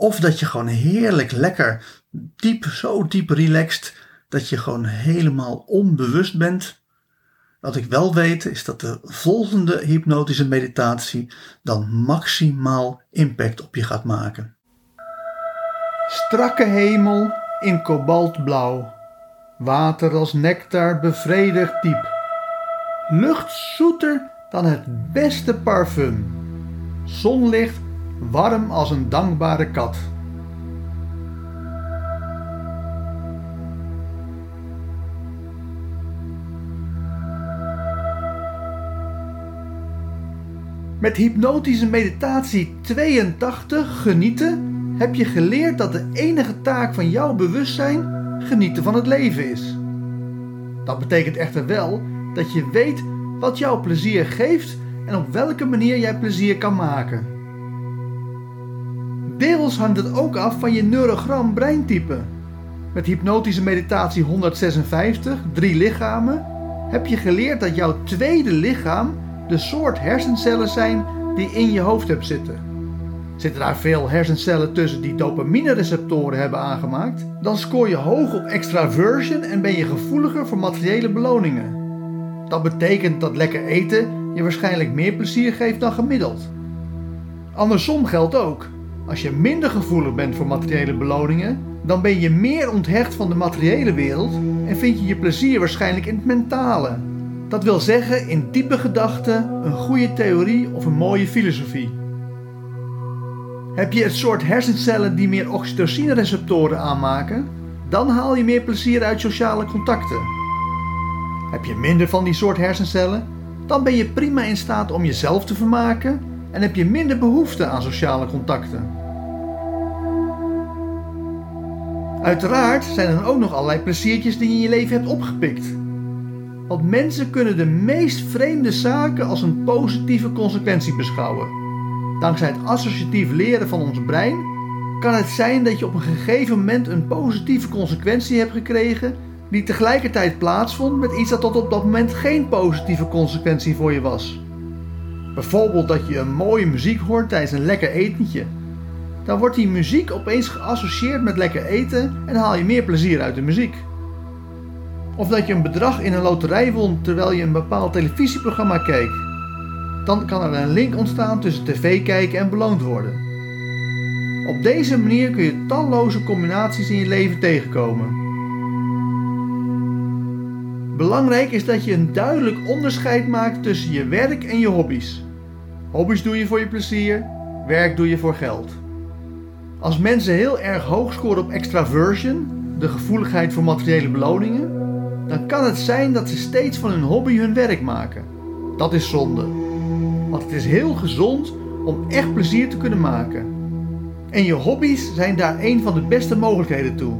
of dat je gewoon heerlijk lekker diep, zo diep relaxed, dat je gewoon helemaal onbewust bent. Wat ik wel weet is dat de volgende hypnotische meditatie dan maximaal impact op je gaat maken. Strakke hemel in kobaltblauw, water als nectar bevredigd diep, lucht zoeter dan het beste parfum zonlicht, warm als een dankbare kat. Met hypnotische meditatie 82 genieten heb je geleerd dat de enige taak van jouw bewustzijn genieten van het leven is. Dat betekent echter wel dat je weet wat jouw plezier geeft en op welke manier jij plezier kan maken. Deels hangt het ook af van je neurogram breintype. Met hypnotische meditatie 156, drie lichamen, heb je geleerd dat jouw tweede lichaam de soort hersencellen zijn die in je hoofd hebt zitten. Zitten daar veel hersencellen tussen die dopamine-receptoren hebben aangemaakt, dan scoor je hoog op extraversion en ben je gevoeliger voor materiële beloningen. Dat betekent dat lekker eten je waarschijnlijk meer plezier geeft dan gemiddeld. Andersom geldt ook. Als je minder gevoelig bent voor materiële beloningen, dan ben je meer onthecht van de materiële wereld en vind je je plezier waarschijnlijk in het mentale. Dat wil zeggen in diepe gedachten, een goede theorie of een mooie filosofie. Heb je het soort hersencellen die meer oxytocine-receptoren aanmaken? Dan haal je meer plezier uit sociale contacten. Heb je minder van die soort hersencellen? Dan ben je prima in staat om jezelf te vermaken en heb je minder behoefte aan sociale contacten. Uiteraard zijn er ook nog allerlei pleziertjes die je in je leven hebt opgepikt. Want mensen kunnen de meest vreemde zaken als een positieve consequentie beschouwen. Dankzij het associatief leren van ons brein kan het zijn dat je op een gegeven moment een positieve consequentie hebt gekregen die tegelijkertijd plaatsvond met iets dat tot op dat moment geen positieve consequentie voor je was. Bijvoorbeeld dat je een mooie muziek hoort tijdens een lekker etentje. Dan wordt die muziek opeens geassocieerd met lekker eten en haal je meer plezier uit de muziek. Of dat je een bedrag in een loterij won terwijl je een bepaald televisieprogramma keek. Dan kan er een link ontstaan tussen tv kijken en beloond worden. Op deze manier kun je talloze combinaties in je leven tegenkomen. Belangrijk is dat je een duidelijk onderscheid maakt tussen je werk en je hobby's. Hobby's doe je voor je plezier, werk doe je voor geld. Als mensen heel erg hoog scoren op extraversion, de gevoeligheid voor materiële beloningen, dan kan het zijn dat ze steeds van hun hobby hun werk maken. Dat is zonde. Want het is heel gezond om echt plezier te kunnen maken. En je hobby's zijn daar een van de beste mogelijkheden toe.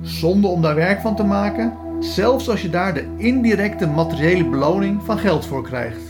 Zonde om daar werk van te maken, zelfs als je daar de indirecte materiële beloning van geld voor krijgt.